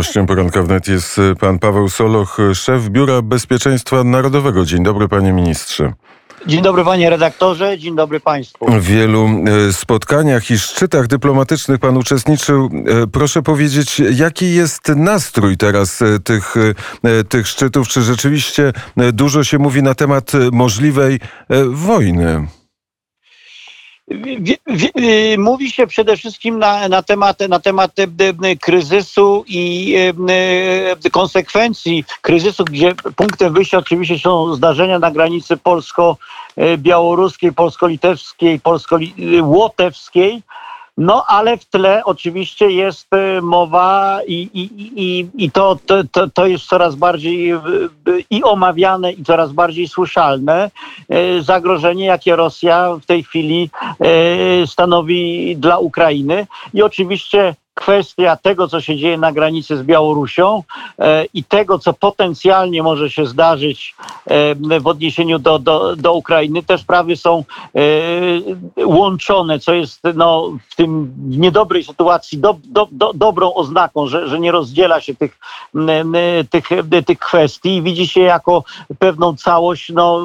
Gościem poranka wnet jest pan Paweł Soloch, szef Biura Bezpieczeństwa Narodowego. Dzień dobry, panie ministrze. Dzień dobry panie redaktorze, dzień dobry państwu. W wielu e, spotkaniach i szczytach dyplomatycznych pan uczestniczył. E, proszę powiedzieć, jaki jest nastrój teraz tych, tych szczytów? Czy rzeczywiście dużo się mówi na temat możliwej wojny? Y, mówi się przede wszystkim na, na, temat, na temat y, y, kryzysu i konsekwencji kryzysu, gdzie punktem wyjścia oczywiście są zdarzenia na granicy polsko-białoruskiej, polsko-litewskiej, polsko-łotewskiej. No ale w tle oczywiście jest e, mowa i, i, i, i to, to, to jest coraz bardziej e, i omawiane, i coraz bardziej słyszalne zagrożenie, jakie Rosja w tej chwili stanowi dla Ukrainy. I oczywiście kwestia tego, co się dzieje na granicy z Białorusią e, i tego, co potencjalnie może się zdarzyć e, w odniesieniu do, do, do Ukrainy, te sprawy są e, łączone, co jest no, w tym niedobrej sytuacji do, do, do, dobrą oznaką, że, że nie rozdziela się tych, tych, tych kwestii i widzi się jako pewną całość, no,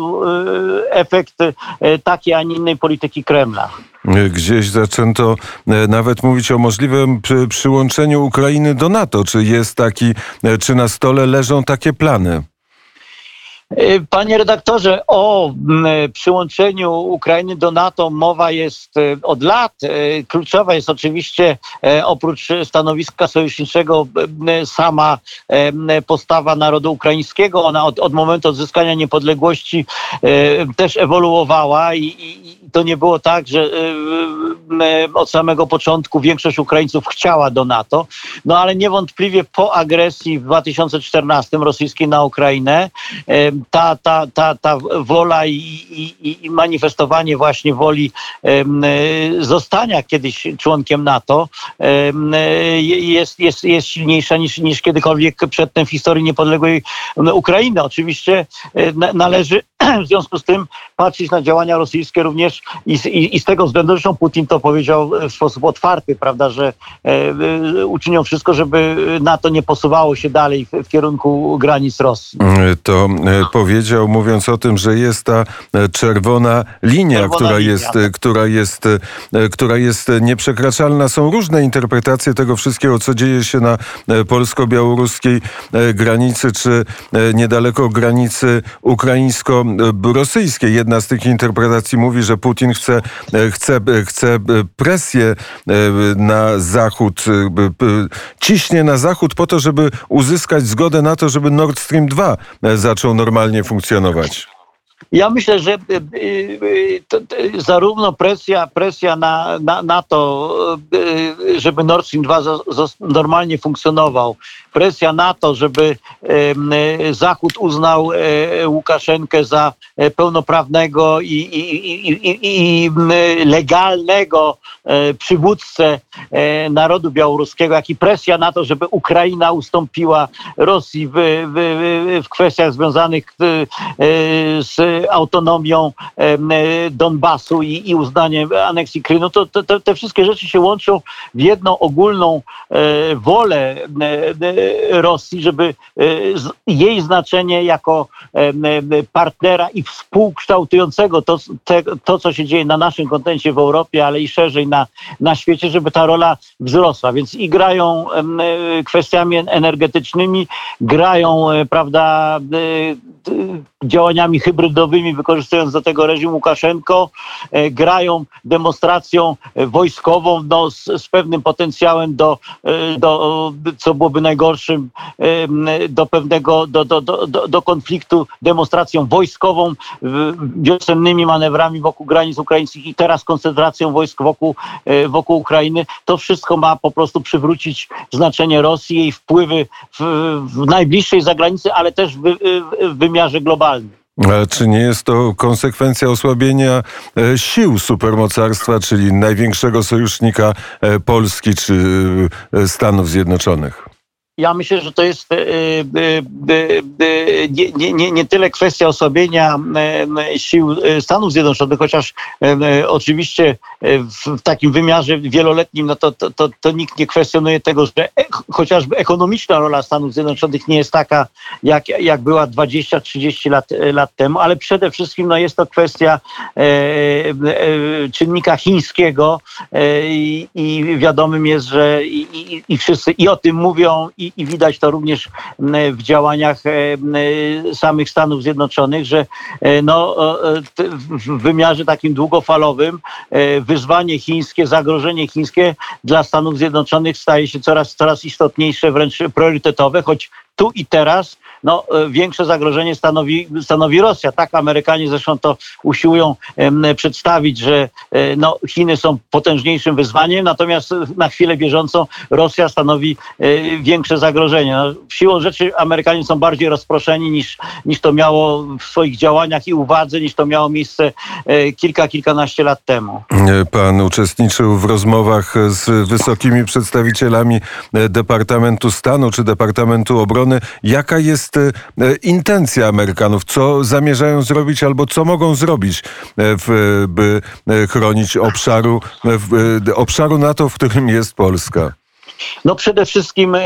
efekt takiej, a nie innej polityki Kremla. Gdzieś zaczęto e, nawet mówić o możliwym przyłączeniu Ukrainy do NATO. Czy jest taki, e, czy na stole leżą takie plany? E, panie redaktorze, o przyłączeniu Ukrainy do NATO mowa jest od lat. Kluczowa jest oczywiście oprócz stanowiska sojuszniczego sama postawa narodu ukraińskiego. Ona od, od momentu odzyskania niepodległości też ewoluowała i, i, to nie było tak, że y, od samego początku większość Ukraińców chciała do NATO, no ale niewątpliwie po agresji w 2014 rosyjskiej na Ukrainę ta, ta, ta, ta wola i, i, i manifestowanie właśnie woli zostania kiedyś członkiem NATO jest, jest, jest silniejsza niż, niż kiedykolwiek przedtem w historii niepodległej Ukrainy. Oczywiście należy w związku z tym patrzeć na działania rosyjskie również i, i, i, z tego względu, zresztą Putin to powiedział w sposób otwarty, prawda, że e, e uczynią wszystko, żeby NATO nie posuwało się dalej w, w kierunku granic Rosji. Mm, to e, powiedział, mówiąc o tym, że jest ta e, czerwona linia, czerwona która, linia. Jest, e, która, jest, e, która jest nieprzekraczalna. Są różne interpretacje tego wszystkiego, co dzieje się na polsko-białoruskiej granicy, czy niedaleko granicy ukraińsko-rosyjskiej. Jedna z tych interpretacji mówi, że Putin chce, e, chce, e, chce e, presję na Zachód, ciśnie na Zachód po to, żeby uzyskać zgodę na to, żeby Nord Stream 2 zaczął normalnie funkcjonować. Ja myślę, że to, to, zarówno presja, presja na, na, na to, żeby Nord Stream 2 normalnie funkcjonował, presja na to, żeby Zachód uznał Łukaszenkę za E, pełnoprawnego i, i, i, i legalnego e, przywódcę e, narodu białoruskiego, jak i presja na to, żeby Ukraina ustąpiła Rosji w, w, w kwestiach związanych z autonomią Donbasu i, i uznaniem aneksji Krymu, to, to, te wszystkie rzeczy się łączą w jedną ogólną wolę Rosji, żeby jej znaczenie jako partnera i współkształtującego to, te, to, co się dzieje na naszym kontynencie w Europie, ale i szerzej na, na świecie, żeby ta rola wzrosła. Więc i grają e, kwestiami energetycznymi, grają, e, prawda, e, działaniami hybrydowymi, wykorzystując do tego reżim Łukaszenko, grają demonstracją wojskową no, z, z pewnym potencjałem do, do, co byłoby najgorszym, do pewnego, do, do, do, do konfliktu, demonstracją wojskową, wiosennymi manewrami wokół granic ukraińskich i teraz koncentracją wojsk wokół, e, wokół Ukrainy, to wszystko ma po prostu przywrócić znaczenie Rosji, jej wpływy w, w najbliższej zagranicy, ale też w, w wymiarze globalnym. Czy nie jest to konsekwencja osłabienia e, sił supermocarstwa, czyli największego sojusznika e, Polski czy Stanów Zjednoczonych? Ja myślę, że to jest e, e, e, nie, nie, nie tyle kwestia osłabienia sił Stanów Zjednoczonych, chociaż oczywiście w takim wymiarze wieloletnim no to, to, to, to nikt nie kwestionuje tego, że chociażby ekonomiczna rola Stanów Zjednoczonych nie jest taka, jak, jak była 20-30 lat, lat temu, ale przede wszystkim no jest to kwestia czynnika chińskiego i, i wiadomym jest, że i, i, i wszyscy i o tym mówią i, i widać to również w działaniach e, samych Stanów Zjednoczonych, że e, no, w wymiarze takim długofalowym e, wyzwanie chińskie, zagrożenie chińskie dla Stanów Zjednoczonych staje się coraz, coraz istotniejsze, wręcz priorytetowe, choć tu i teraz no, e, większe zagrożenie stanowi, stanowi Rosja. Tak Amerykanie zresztą to usiłują przedstawić, że e, no, Chiny są potężniejszym wyzwaniem, natomiast na chwilę bieżącą Rosja stanowi e, większe zagrożenie. No, siłą rzeczy Amerykanie są bardziej rozproszeni niż, niż to miało w swoich działaniach i uwadze, niż to miało miejsce kilka, kilkanaście lat temu. Pan uczestniczył w rozmowach z wysokimi przedstawicielami Departamentu Stanu czy Departamentu Obrony. Jaka jest E, intencja Amerykanów, co zamierzają zrobić albo co mogą zrobić, e, by e, chronić obszaru, obszaru NATO, w którym jest Polska? No przede wszystkim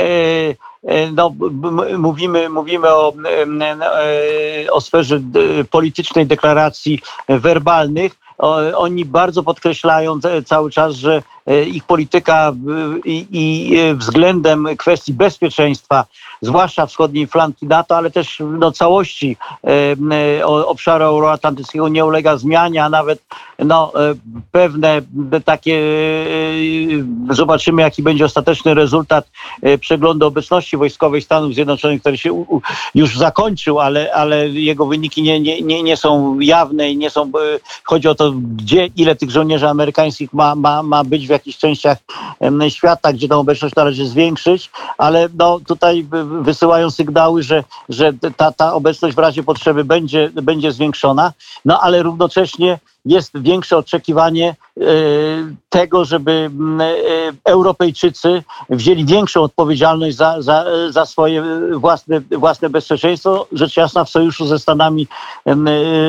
no, mówimy, mówimy o, o sferze politycznej deklaracji werbalnych. Oni bardzo podkreślają cały czas, że E, ich polityka i, i e, względem kwestii bezpieczeństwa, zwłaszcza wschodniej flanki NATO, ale też no, całości e, obszaru euroatlantyckiego nie ulega zmianie, a nawet no, pewne takie zobaczymy, jaki będzie ostateczny rezultat przeglądu obecności wojskowej Stanów Zjednoczonych, który się już zakończył, ale, ale jego wyniki nie, nie, nie, nie są jawne i nie są, chodzi o to, gdzie, ile tych żołnierzy amerykańskich ma, ma, ma być w jakichś częściach świata, gdzie tą obecność należy zwiększyć, ale no, tutaj wysyłają sygnały, że, że ta, ta obecność w razie potrzeby będzie, będzie zwiększona, no ale równocześnie jest większe oczekiwanie e, tego, żeby mm, e, Europejczycy wzięli większą odpowiedzialność za, za, za swoje własne, własne bezpieczeństwo, rzecz jasna w sojuszu ze Stanami e,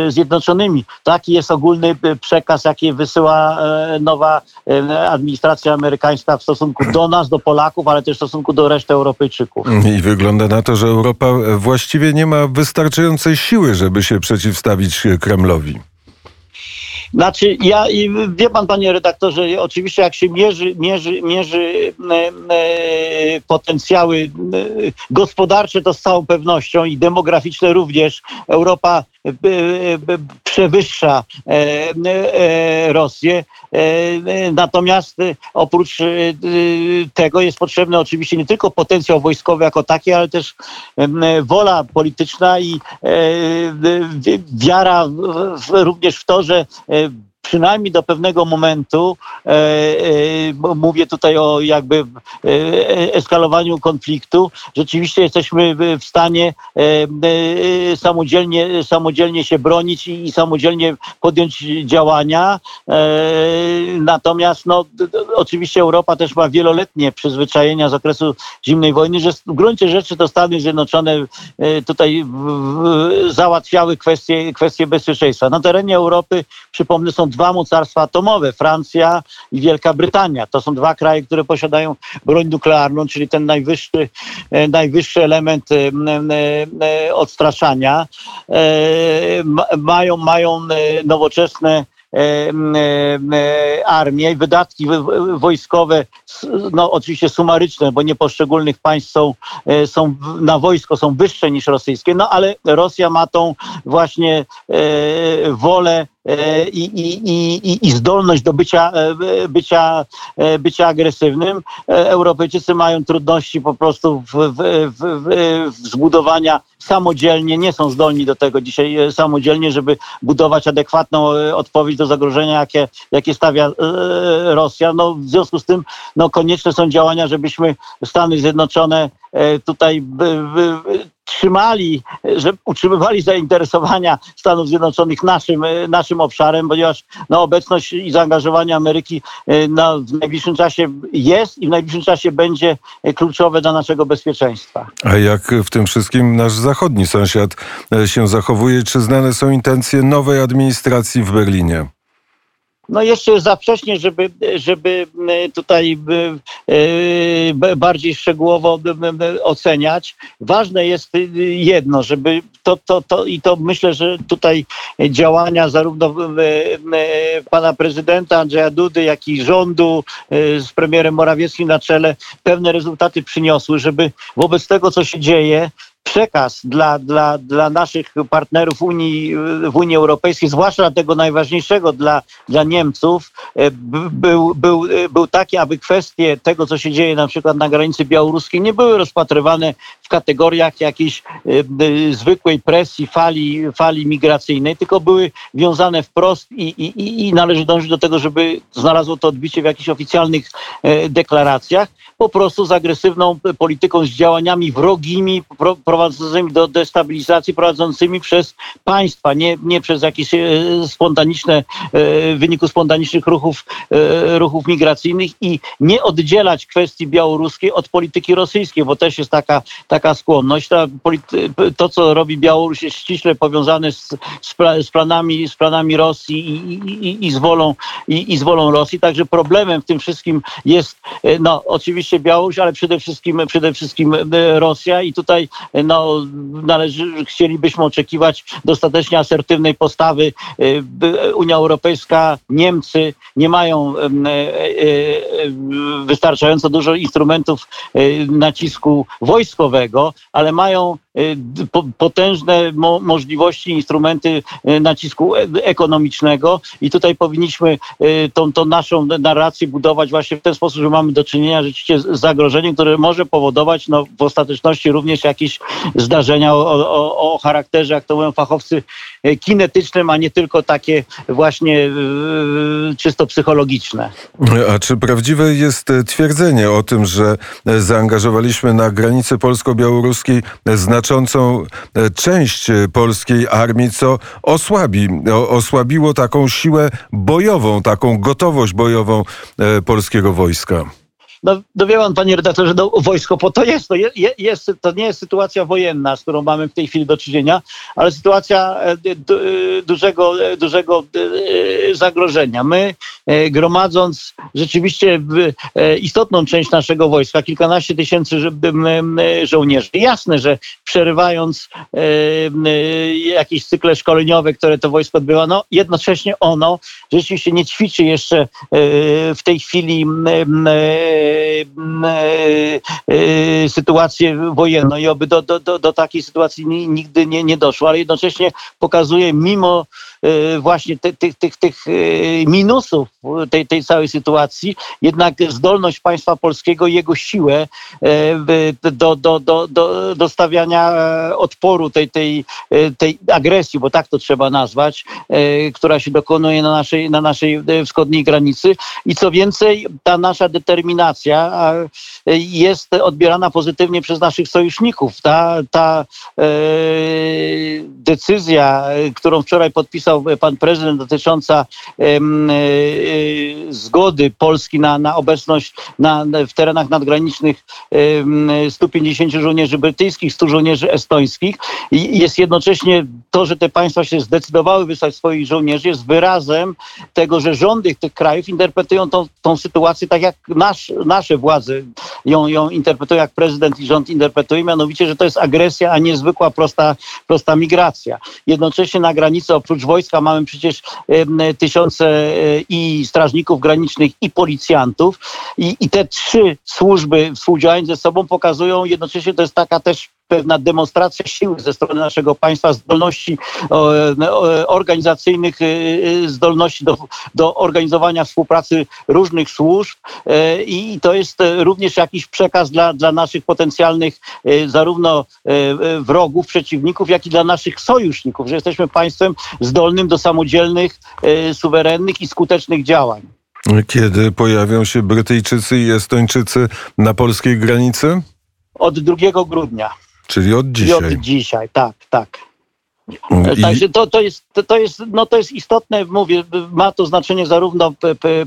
Zjednoczonymi. Taki jest ogólny przekaz, jaki wysyła nowa administracja amerykańska w stosunku do nas, do Polaków, ale też w stosunku do reszty Europejczyków. I wygląda na to, że Europa właściwie nie ma wystarczającej siły, żeby się przeciwstawić Kremlowi. Znaczy, ja wie pan, panie redaktorze, oczywiście jak się mierzy, mierzy, mierzy e, e, potencjały e, gospodarcze, to z całą pewnością i demograficzne również. Europa przewyższa Rosję. Natomiast oprócz tego jest potrzebny oczywiście nie tylko potencjał wojskowy jako taki, ale też wola polityczna i wiara również w to, że przynajmniej do pewnego momentu, e, e, mówię tutaj o jakby e, eskalowaniu konfliktu, rzeczywiście jesteśmy w stanie samodzielnie, samodzielnie się bronić i samodzielnie podjąć działania. Natomiast no, oczywiście Europa też ma wieloletnie przyzwyczajenia z okresu zimnej wojny, że w gruncie rzeczy to Stany Zjednoczone tutaj załatwiały kwestie, kwestie bezpieczeństwa. Na terenie Europy, przypomnę, są mocarstwa atomowe, Francja i Wielka Brytania. To są dwa kraje, które posiadają broń nuklearną, czyli ten najwyższy, e, najwyższy element e, e, odstraszania. Mają, mają nowoczesne armię i wydatki wojskowe, no oczywiście sumaryczne, bo nie poszczególnych państw są, są na wojsko są wyższe niż rosyjskie, no ale Rosja ma tą właśnie wolę i, i, i, i zdolność do bycia, e, bycia, e, bycia agresywnym. Europejczycy mają trudności po prostu w, w, w, w zbudowania samodzielnie, nie są zdolni do tego dzisiaj samodzielnie, żeby budować adekwatną odpowiedź do zagrożenia, jakie, jakie stawia Rosja. No, w związku z tym no, konieczne są działania, żebyśmy Stany Zjednoczone tutaj trzymali, że utrzymywali zainteresowania Stanów Zjednoczonych naszym, naszym obszarem, ponieważ no, obecność i zaangażowanie Ameryki no, w najbliższym czasie jest i w najbliższym czasie będzie kluczowe dla naszego bezpieczeństwa. A jak w tym wszystkim nasz zachodni sąsiad się zachowuje? Czy znane są intencje nowej administracji w Berlinie? No jeszcze za wcześnie, żeby, żeby e, tutaj e, bardziej szczegółowo oceniać. Ważne jest jedno, żeby to, to, to i to myślę, że tutaj działania zarówno pana prezydenta Andrzeja Dudy, jak i rządu e, z premierem Morawieckim na czele pewne rezultaty przyniosły, żeby wobec tego, co się dzieje, przekaz dla, dla, dla naszych partnerów Unii, w Unii Europejskiej, zwłaszcza tego najważniejszego dla, dla Niemców, e, był, był, e, był taki, aby kwestie tego, co się dzieje na przykład na granicy białoruskiej, nie były rozpatrywane w kategoriach jakiejś e, zwykłej presji, fali, fali migracyjnej, tylko były wiązane wprost i, i, i należy dążyć do tego, żeby znalazło to odbicie w jakichś oficjalnych deklaracjach, po prostu z agresywną polityką, z działaniami wrogimi, prowadzącymi do destabilizacji, prowadzącymi przez państwa, nie, nie przez jakieś e, spontaniczne, e, w wyniku spontanicznych ruchów, e, ruchów migracyjnych i nie oddzielać kwestii białoruskiej od polityki rosyjskiej, bo też jest taka, taka skłonność. Ta to, co robi Białoruś jest ściśle powiązane z, z, planami, z planami Rosji i, i, i, z wolą, i, i z wolą Rosji. Także problemem w tym wszystkim jest no, oczywiście Białoruś, ale przede wszystkim, przede wszystkim Rosja i tutaj no, należy, chcielibyśmy oczekiwać dostatecznie asertywnej postawy. Y, Unia Europejska, Niemcy nie mają e, e, wystarczająco dużo instrumentów y, nacisku wojskowego, ale mają Y, potężne możliwości, instrumenty y, nacisku e, ekonomicznego i tutaj powinniśmy y, tą, tą naszą narrację budować właśnie w ten sposób, że mamy do czynienia rzeczywiście z zagrożeniem, które może powodować no, w ostateczności również jakieś zdarzenia o, o, o charakterze, jak to mówią fachowcy, kinetycznym, a nie tylko takie właśnie czysto psychologiczne. A czy prawdziwe jest twierdzenie o tym, że zaangażowaliśmy na granicy polsko-białoruskiej znacznie znaczącą e, część e, polskiej armii, co osłabi, osłabiło taką siłę bojową, taką gotowość bojową e, polskiego wojska. No, no wie pan, panie redaktorze, no, wojsko po to jest. No, je, jest. To nie jest sytuacja wojenna, z którą mamy w tej chwili do czynienia, ale sytuacja e, e, dużego, e, dużego zagrożenia. My gromadząc rzeczywiście istotną część naszego wojska, kilkanaście tysięcy żołnierzy, jasne, że przerywając jakieś cykle szkoleniowe, które to wojsko odbywa, no jednocześnie ono rzeczywiście nie ćwiczy jeszcze w tej chwili sytuację wojenną i oby do, do, do, do takiej sytuacji nigdy nie, nie doszło, ale jednocześnie pokazuje mimo e, właśnie tych, tych, tych, tych minusów tej, tej całej sytuacji, jednak zdolność państwa polskiego i jego siłę do, do, do, do, do stawiania odporu tej, tej, tej agresji, bo tak to trzeba nazwać, która się dokonuje na naszej, na naszej wschodniej granicy. I co więcej, ta nasza determinacja, jest odbierana pozytywnie przez naszych sojuszników. Ta, ta e, decyzja, którą wczoraj podpisał pan prezydent dotycząca e, e, zgody Polski na, na obecność na, w terenach nadgranicznych 150 żołnierzy brytyjskich, 100 żołnierzy estońskich jest jednocześnie to, że te państwa się zdecydowały wysłać swoich żołnierzy jest wyrazem tego, że rządy tych krajów interpretują tą, tą sytuację tak jak nasz, nasze władze ją, ją interpretują, jak prezydent i rząd interpretuje, mianowicie, że to jest agresja, a nie zwykła prosta, prosta migracja. Jednocześnie na granicy oprócz wojska mamy przecież tysiące e, i strażników granicznych i policjantów i, i te trzy służby współdziałając ze sobą pokazują jednocześnie, to jest taka też pewna demonstracja siły ze strony naszego państwa, zdolności organizacyjnych, y, y, zdolności do, do organizowania współpracy różnych służb e, i to jest również jakiś przekaz dla, dla naszych potencjalnych e, zarówno e, wrogów, przeciwników, jak i dla naszych sojuszników, że jesteśmy państwem zdolnym do samodzielnych, suwerennych i skutecznych działań. Kiedy pojawią się Brytyjczycy i Estończycy na polskiej granicy? Od 2 grudnia. Czyli od I dzisiaj. od dzisiaj, tak, tak. I- Także to, to, jest, to, to, jest, no to jest istotne, mówię, ma to znaczenie zarówno p, p, e,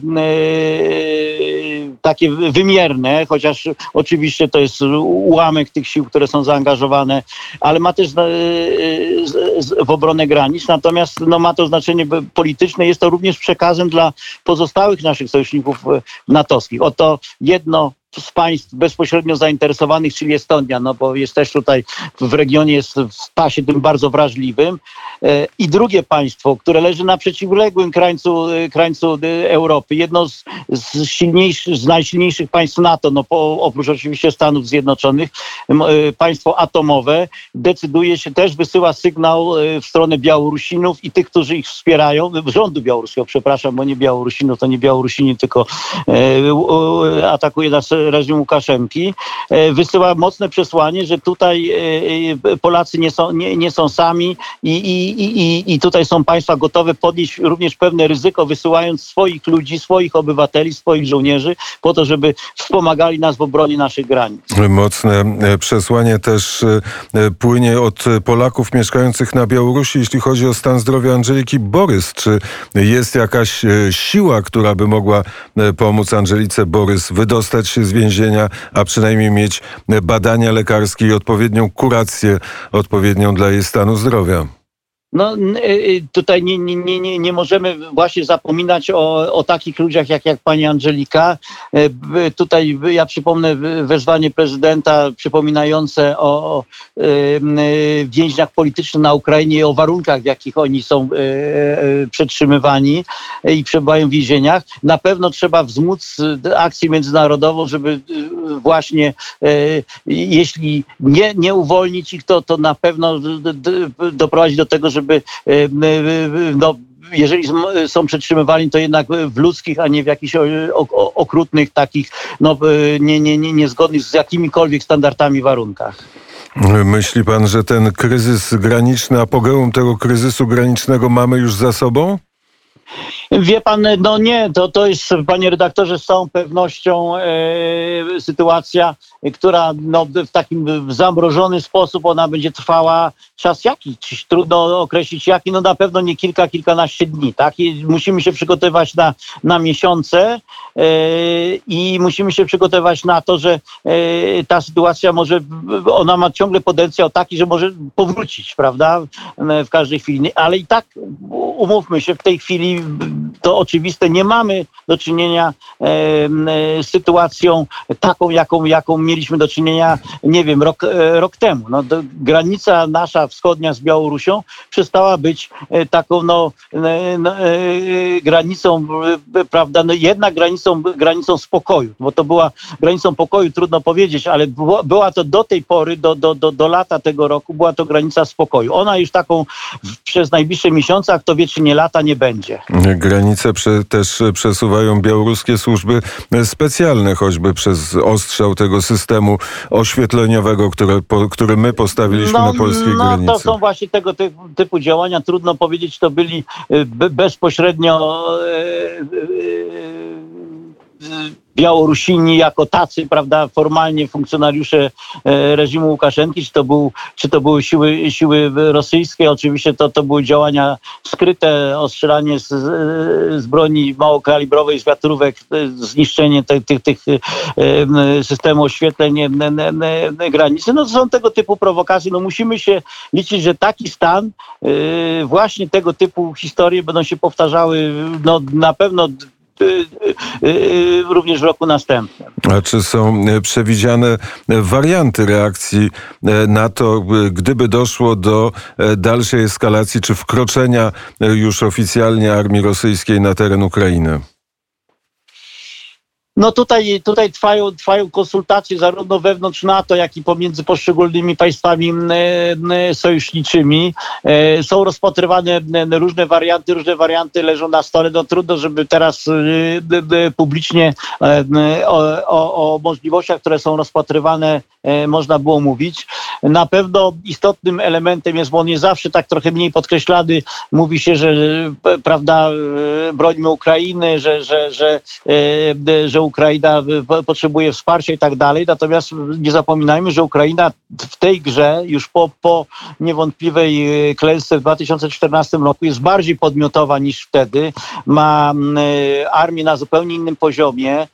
takie wymierne, chociaż oczywiście to jest ułamek tych sił, które są zaangażowane, ale ma też e, w obronę granic, natomiast no, ma to znaczenie polityczne, jest to również przekazem dla pozostałych naszych sojuszników e, natowskich. Oto jedno z państw bezpośrednio zainteresowanych, czyli Estonia, no bo jest też tutaj w regionie, jest w pasie tym bardzo wrażliwym. E, I drugie państwo, które leży na przeciwległym krańcu, e, krańcu e, Europy, jedno z, z, silniejszych, z najsilniejszych państw NATO, no po, oprócz oczywiście Stanów Zjednoczonych, państwo atomowe, decyduje się, też wysyła sygnał w stronę Białorusinów i tych, którzy ich wspierają, rządu białoruskiego, przepraszam, bo nie Białorusinów, to nie Białorusini, tylko atakuje nas reżim Łukaszenki, e, wysyła mocne przesłanie, że tutaj e, e, Polacy nie są, nie, nie są sami i, i, i, i- tutaj są państwa gotowe podnieść również pewne ryzyko, wysyłając swoich ludzi, swoich obywateli, swoich żołnierzy po to, żeby wspomagali nas w obronie naszych granic. Mocne przesłanie też płynie od Polaków mieszkających na Białorusi, jeśli chodzi o stan zdrowia Angeliki Borys. Czy jest jakaś siła, która by mogła pomóc Angelice Borys wydostać się z więzienia, a przynajmniej mieć badania lekarskie i odpowiednią kurację, odpowiednią dla jej stanu zdrowia? No n- y, tutaj nie, nie, nie, nie, możemy właśnie zapominać o, o takich ludziach jak, jak pani Angelika. E, Tutaj ja przypomnę wezwanie prezydenta przypominające o, o y, więźniach politycznych na Ukrainie i o warunkach, w jakich oni są e, e, przetrzymywani i przebywają w więzieniach. Na pewno trzeba wzmóc akcję międzynarodową, żeby właśnie jeśli nie, nie uwolnić ich, to, to na pewno d- d- doprowadzi do tego, żeby e, m, e, no, jeżeli są- przetrzymywani, to jednak w ludzkich, a nie w jakichś okrutnych, takich no, e, nie, nie, nie, niezgodnych z jakimikolwiek standardami warunkach. Myśli pan, że ten kryzys graniczny, apogeum tego kryzysu granicznego mamy już za sobą? Wie pan, no nie, to, to jest, panie redaktorze, z całą pewnością e, sytuacja, która no, w takim zamrożony sposób ona będzie trwała czas jaki? Trudno określić jaki, no na pewno nie kilka, kilkanaście dni, tak? I musimy się przygotowywać na, na miesiące e, i musimy się przygotowywać na to, że e, ta sytuacja może, ona ma ciągle potencjał taki, że może powrócić, prawda? W każdej chwili, ale i tak umówmy się, w tej chwili to oczywiste, nie mamy do czynienia e, z sytuacją taką, jaką, jaką mieliśmy do czynienia, nie wiem, rok, e, rok temu. No, granica nasza wschodnia z Białorusią przestała być e, taką no, no, granicą, prawda, no, jednak granicą, granicą spokoju, bo to była granicą pokoju, trudno powiedzieć, ale była, to do tej pory, do, do, do, do lata tego roku, była to granica spokoju. Ona już taką przez najbliższe miesiące, a kto wie, czy nie lata, nie będzie. Granice prze, też przesuwają białoruskie służby specjalne, choćby przez ostrzał tego systemu oświetleniowego, które, po, który my postawiliśmy na polskiej no, granicy. to są właśnie tego typu, typu działania. Trudno powiedzieć, to byli e, be, bezpośrednio e, e, Białorusini jako tacy, prawda, formalnie funkcjonariusze e, reżimu Łukaszenki, czy to, był, czy to były siły, siły rosyjskie, oczywiście to, to były działania skryte, ostrzelanie z, z broni małokalibrowej, z wiatrówek, e, zniszczenie tych, tych, tych e, systemu oświetleń granicy. No to są tego typu prowokacje. No musimy się liczyć, że taki stan, właśnie tego typu historie będą się powtarzały no, na pewno również w roku następnym. A czy są e, przewidziane e, warianty reakcji e, na to, gdyby doszło do dalszej eskalacji czy wkroczenia już oficjalnie armii rosyjskiej na teren Ukrainy? No tutaj, tutaj trwają, trwają konsultacje zarówno wewnątrz NATO, jak i pomiędzy poszczególnymi państwami sojuszniczymi. E, Są rozpatrywane różne warianty, różne warianty leżą na stole. No trudno, żeby teraz y, y, y, publicznie e, o, o, o możliwościach, które są rozpatrywane, e, można było mówić. Na pewno istotnym elementem jest, bo on jest zawsze tak trochę mniej podkreślany. Mówi się, że prawda, brońmy Ukrainy, że, że, że, że Ukraina potrzebuje wsparcia i tak dalej. Natomiast nie zapominajmy, że Ukraina w tej grze już po, po niewątpliwej klęsce w 2014 roku jest bardziej podmiotowa niż wtedy. Ma armię na zupełnie innym poziomie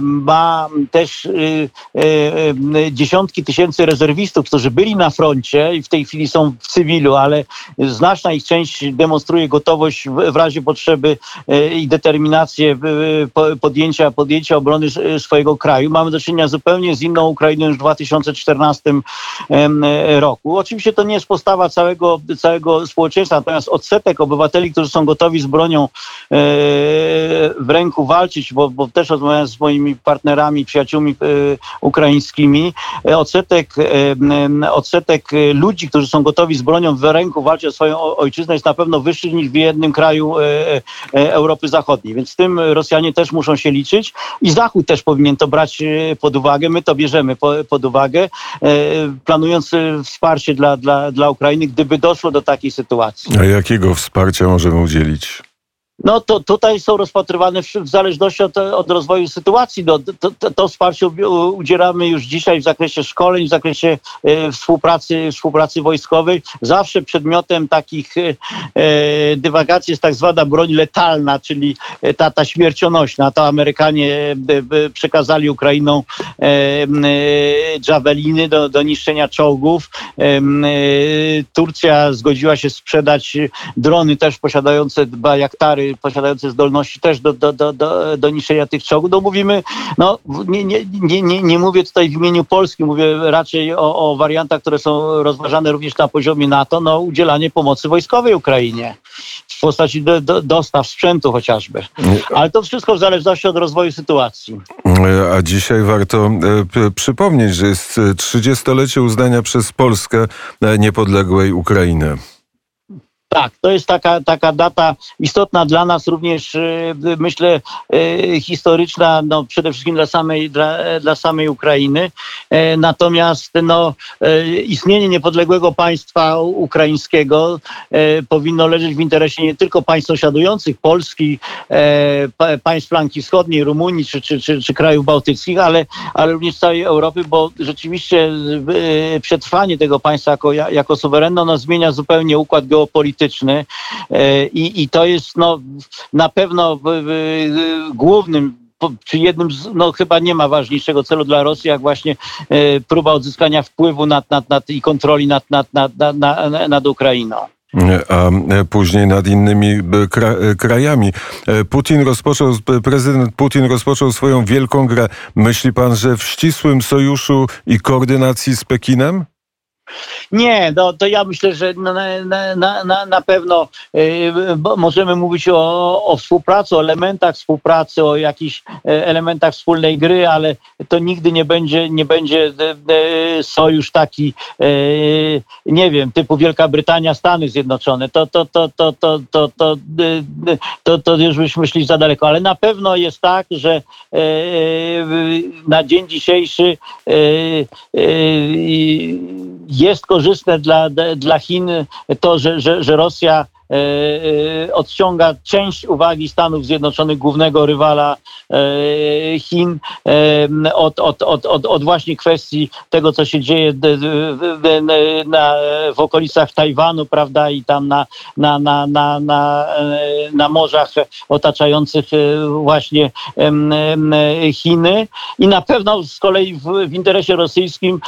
ma też y, y, dziesiątki tysięcy rezerwistów, którzy byli na froncie i w tej chwili są w cywilu, ale znaczna ich część demonstruje gotowość w razie potrzeby y, i determinację podjęcia, podjęcia obrony swojego kraju. Mamy do czynienia zupełnie z inną Ukrainą już w 2014 roku. Oczywiście to nie jest postawa całego, całego społeczeństwa, natomiast odsetek obywateli, którzy są gotowi z bronią w ręku walczyć, bo, bo też rozmawiałem z moimi partnerami, przyjaciółmi e, ukraińskimi, e, odsetek, e, odsetek ludzi, którzy są gotowi z bronią w ręku walczyć o swoją ojczyznę jest na pewno wyższy niż w jednym kraju Europy Zachodniej. Więc z tym Rosjanie też muszą się liczyć i Zachód też powinien to brać pod uwagę. My to bierzemy pod uwagę, planując wsparcie dla, dla, dla Ukrainy, gdyby doszło do takiej sytuacji. A jakiego wsparcia możemy udzielić? No to tutaj są rozpatrywane w, zależności od, od, rozwoju sytuacji. No, to, to, to, wsparcie udzielamy już dzisiaj w zakresie szkoleń, w zakresie e, współpracy, współpracy wojskowej. Zawsze przedmiotem takich e, e dywagacji jest tak zwana broń letalna, czyli e, ta, ta śmiercionośna. To Amerykanie e, przekazali Ukrainą e, javeliny do, do niszczenia czołgów. Turcja zgodziła się sprzedać drony też posiadające bajaktary posiadające zdolności też do, do, do, do, do niszczenia tych czołgów. No mówimy, no nie, nie, nie, nie, nie mówię tutaj w imieniu Polski, mówię raczej o, o wariantach, które są rozważane również na poziomie NATO, no udzielanie pomocy wojskowej Ukrainie w postaci do, do, dostaw sprzętu chociażby. Ale to wszystko w zależności od rozwoju sytuacji. A dzisiaj warto e, przypomnieć, że jest 30-lecie uznania przez Polskę e, niepodległej Ukrainy. Tak, to jest taka, taka data istotna dla nas również, e, myślę, e, historyczna, no, przede wszystkim dla samej, dla, dla samej Ukrainy. E, natomiast no, istnienie niepodległego państwa ukraińskiego powinno leżeć w interesie nie tylko państw sąsiadujących, Polski, państw flanki wschodniej, Rumunii czy, czy, czy, czy krajów bałtyckich, ale, ale również całej Europy, bo rzeczywiście przetrwanie tego państwa jako, jako suwerenno no, zmienia zupełnie układ geopolityczny polityczny e, i, i to jest no, na pewno głównym czy jednym z, no chyba nie ma ważniejszego celu dla Rosji, jak właśnie e, próba odzyskania wpływu nad, nad, nad i kontroli nad, nad, nad, nad, nad Ukrainą a później nad innymi krajami. Putin rozpoczął, prezydent Putin rozpoczął swoją wielką grę. Myśli pan, że w ścisłym sojuszu i koordynacji z Pekinem? Nie, no, to ja myślę, że na, na, na, na pewno y, możemy mówić o, o współpracy, o elementach współpracy, o jakichś e, elementach wspólnej gry, ale to nigdy nie będzie, nie będzie e, sojusz taki, e, nie wiem, typu Wielka Brytania, Stany Zjednoczone. To, to, to, to, to, to, to, to, to już byśmy szli za daleko, ale na pewno jest tak, że na dzień dzisiejszy jest korzystne dla, dla Chin to, że, że, że Rosja odciąga część uwagi Stanów Zjednoczonych, głównego rywala e, Chin, od, od, od, od, od właśnie kwestii tego, co się dzieje na, w okolicach Tajwanu, prawda, i tam na, na, na, na, na, na morzach otaczających właśnie Chiny. I na pewno z kolei w, w interesie rosyjskim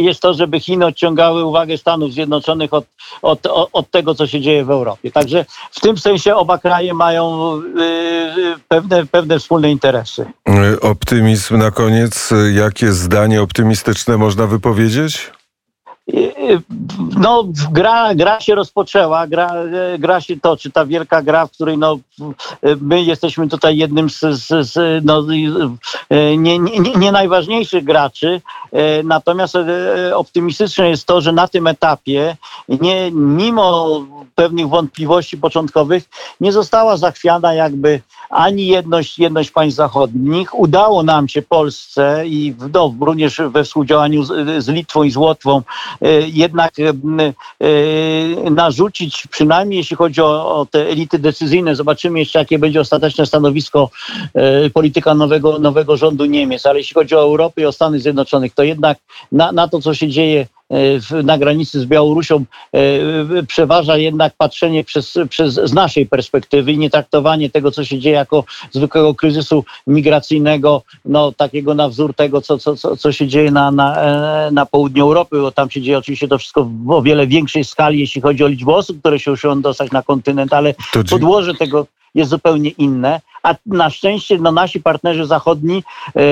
jest to, żeby Chiny odciągały uwagę Stanów Zjednoczonych od, od, od tego, co się dzieje w Europie. Także w tym sensie oba kraje mają y, y, pewne, pewne wspólne interesy. Optymizm na koniec. Jakie zdanie optymistyczne można wypowiedzieć? No, gra, gra się rozpoczęła, gra, gra się toczy, ta wielka gra, w której no, my jesteśmy tutaj jednym z, z, z no, nie, nie, nie, najważniejszych graczy, natomiast optymistyczne jest to, że na tym etapie, nie, mimo pewnych wątpliwości początkowych, nie została zachwiana jakby ani jedność, jedność państw zachodnich. Udało nam się Polsce i w, no, również we współdziałaniu z, z Litwą i z Łotwą e, jednak e, e, narzucić, przynajmniej jeśli chodzi o, o te elity decyzyjne, zobaczymy jeszcze jakie będzie ostateczne stanowisko polityka nowego, nowego rządu Niemiec, ale jeśli chodzi o Europę i o Stany Zjednoczonych, to jednak na, na to, co się dzieje na granicy z Białorusią e, przeważa jednak patrzenie przez, przez, z naszej perspektywy i nie traktowanie tego, co się dzieje jako zwykłego kryzysu migracyjnego, no takiego na wzór tego, co, co, co, co się dzieje na, na, e, na południu Europy, bo tam się dzieje oczywiście to wszystko w o wiele większej skali, jeśli chodzi o liczbę osób, które się usiłują dostać na kontynent, ale podłoże tego jest zupełnie inne, a na szczęście no, nasi partnerzy zachodni e,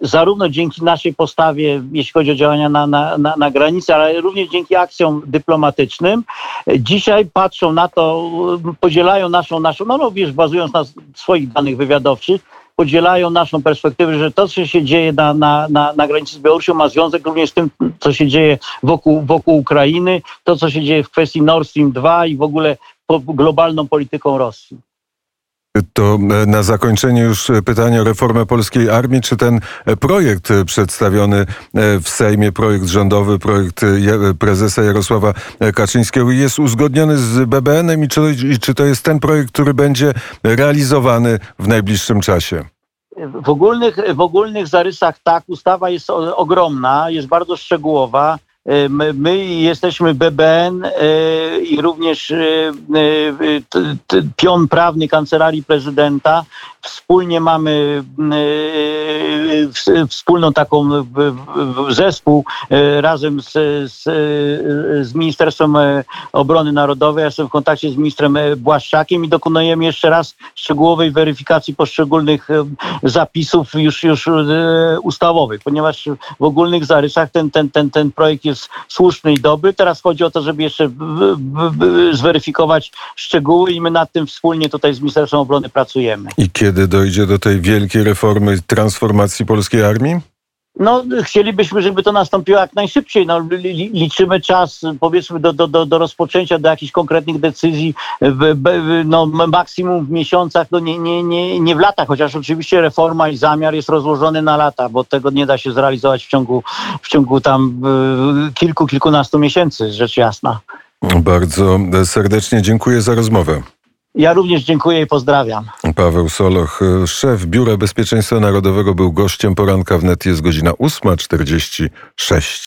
zarówno dzięki naszej postawie, jeśli chodzi o działania na, na, na, na granicy, ale również dzięki akcjom dyplomatycznym, e, dzisiaj patrzą na to, podzielają naszą, naszą no, no wiesz, bazując na swoich danych wywiadowczych, podzielają naszą perspektywę, że to, co się dzieje na, na, na, na granicy z Białorusią ma związek również z tym, co się dzieje wokół, wokół Ukrainy, to, co się dzieje w kwestii Nord Stream 2 i w ogóle globalną polityką Rosji. To e, na zakończenie już e, pytanie o reformę polskiej armii. Czy ten e, projekt przedstawiony w Sejmie, projekt rządowy, projekt prezesa Jarosława Kaczyńskiego jest uzgodniony z BBN-em i czy, i czy to jest ten projekt, który będzie realizowany w najbliższym czasie? W ogólnych, w ogólnych zarysach tak, ustawa jest ogromna, jest bardzo szczegółowa. E, My, my jesteśmy BBN e, i również e, pion prawny Kancelarii Prezydenta. Wspólnie mamy wspólną taką zespół razem z, z, z Ministerstwem Obrony Narodowej. Ja jestem w kontakcie z ministrem Błaszczakiem i dokonujemy jeszcze raz szczegółowej weryfikacji poszczególnych zapisów już, już ustawowych, ponieważ w ogólnych zarysach ten, ten, ten, ten projekt jest słuszny i dobry. Teraz chodzi o to, żeby jeszcze zweryfikować szczegóły i my nad tym wspólnie tutaj z Ministerstwem Obrony pracujemy. I kiedy dojdzie do tej wielkiej reformy transformacji polskiej armii? No, chcielibyśmy, żeby to nastąpiło jak najszybciej. No, li- li- liczymy czas, powiedzmy, do, do, do, rozpoczęcia, do jakichś konkretnych decyzji, w, w, no, maksimum w miesiącach, no nie, nie, nie, nie w latach, chociaż oczywiście reforma i zamiar jest rozłożony na lata, bo tego nie da się zrealizować w ciągu, w ciągu tam kilku, kilkunastu miesięcy, rzecz jasna. Bardzo serdecznie dziękuję za rozmowę. Ja również dziękuję i pozdrawiam. Paweł Soloch, szef Biura Bezpieczeństwa Narodowego, był gościem poranka wnet. Jest godzina 8.46.